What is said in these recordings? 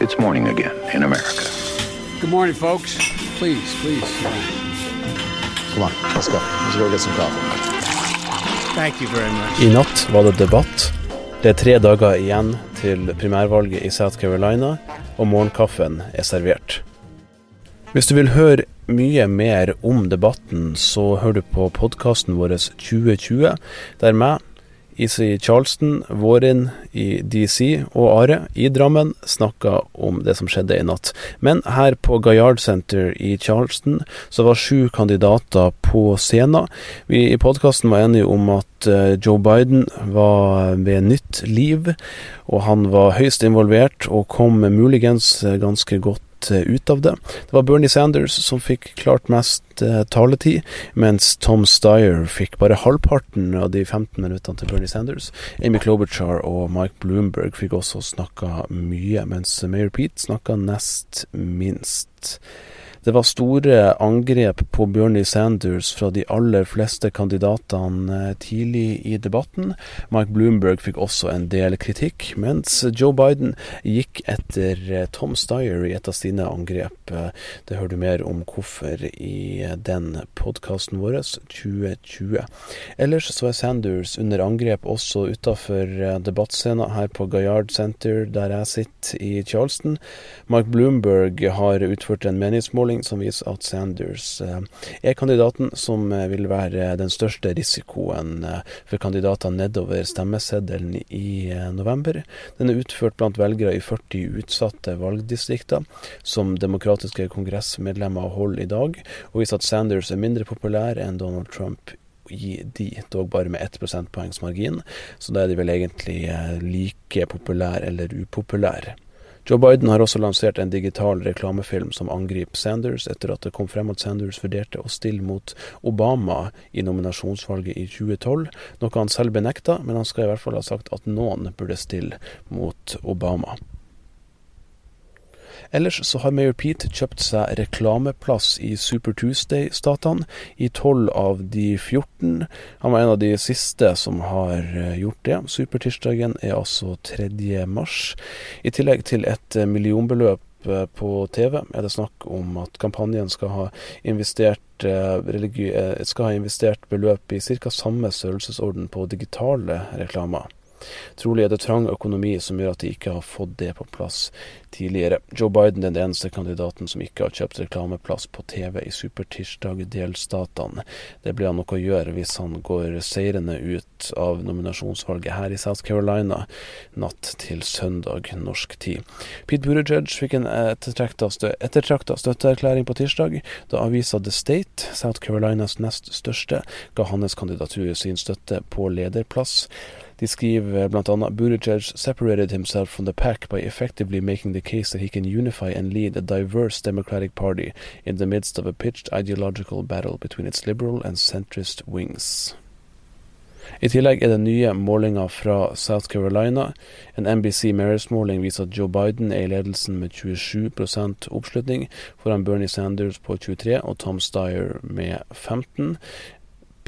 It's morning again in America. Good morning, folks. Please, please. Come on, let's go. Let's go get some coffee. Thank you very much. I natt var det debatt. Det er tre dager igjen til primærvalget i South Carolina, og morgenkaffen er servert. Hvis du vil høre mye mer om debatten, så hører du på podkasten vår 2020, der meg, Isi Charleston, Vårin i DC og Are i Drammen snakka om det som skjedde i natt. Men her på Gaillard Center i Charleston så var sju kandidater på scenen. Vi i podkasten var enige om at eh, Joe Biden var ved nytt liv, og han var høyst involvert og kom muligens ganske godt ut av det. Det var Bernie Sanders som fikk klart mest eh, taletid, mens Tom Steyer fikk bare halvparten av de 15 minuttene til Bernie Sanders. Amy Klobuchar og Mike Bloomberg fikk også snakka mye, mens Mayor Pete snakka nest minst. Det var store angrep på Bernie Sanders fra de aller fleste kandidatene eh, tidlig i debatten. Mike Bloomberg fikk også en del kritikk, mens Joe Biden gikk etter eh, Tom Steyer i et av sine angrep. Eh, det hører du mer om hvorfor i den podkasten vår 2020. Ellers så er Sanders under angrep også utafor debattscenen her på Gaillard Center, der jeg sitter i Charleston. Mike Bloomberg har utført en meningsmåling meningsmåling som viser at Sanders eh, er kandidaten som eh, vil være den største risikoen eh, for kandidater nedover stemmeseddelen i november. Den er utført blant velgere i 40 utsatte valgdistrikter, som demokratiske kongressmedlemmer holder i dag, og viser at Sanders er mindre populær enn Donald Trump i de, dog bare med ett prosentpoengs margin. Så da er de vel egentlig like populære eller upopulære. Joe Biden har også lansert en digital reklamefilm som angriper Sanders, etter at det kom frem at Sanders vurderte å stille mot Obama i nominasjonsvalget i 2012, noe han selv benekta, men han skal i hvert fall ha sagt at noen burde stille mot Obama. Ellers så har Mayor Pete kjøpt seg reklameplass i Super Tuesday-statene, i 12 av de 14. Han var en av de siste som har eh, gjort det. Supertirsdagen er altså 3. mars. I tillegg til et eh, millionbeløp eh, på TV er det snakk om at kampanjen skal ha investert, skal ha investert beløp i ca. samme størrelsesorden på digitale reklamer. Trolig er det trang økonomi som gjør at de ikke har fått det på plass tidligere. Joe Biden er den eneste kandidaten som ikke har kjøpt reklameplass på TV i Supertirsdag-delstatene. Det blir han nok å gjøre hvis han går seirende ut av nominasjonsvalget her i South Carolina natt til søndag norsk tid. Pete Buttigieg fikk en ettertrakta støtteerklæring på tirsdag, da avisa The State, South Carolinas nest største, ga hans kandidatur sin støtte på lederplass. De skriver bl.a. Buttigieg separated himself from the pack by effectively making the case that he can unify and lead a diverse Democratic Party in the midst of a pitched ideological battle between its liberal and centrist wings. I tillegg er det nye målinger fra South Carolina. En NBC Marist-måling viser at Joe Biden er i ledelsen med 27% oppslutning, foran Bernie Sanders på 23 og Tom Steyer med 15.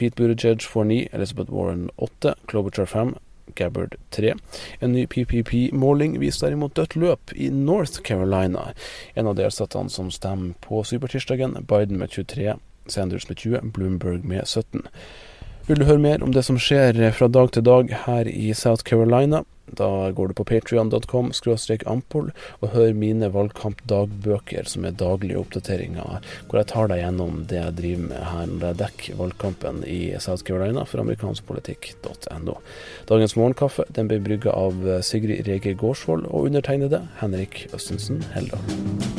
Pete Buttigieg får 9, Elizabeth Warren 8, Klobuchar 5, Gabbard 3. En ny PPP-måling viser derimot dødt løp i North Carolina, en av delstatene som stemmer på supertirsdagen. Biden med 23, Sanders med 20, Bloomberg med 17. Vil du høre mer om det som skjer fra dag til dag her i South Carolina? Da går du på patrion.com ampol og hør mine valgkampdagbøker, som er daglige oppdateringer, hvor jeg tar deg gjennom det jeg driver med her når jeg dekker valgkampen i South Carolina for amerikanskpolitikk.no. Dagens morgenkaffe den ble brygga av Sigrid Rege Gårdsvold og undertegnede Henrik Østensen Heldal.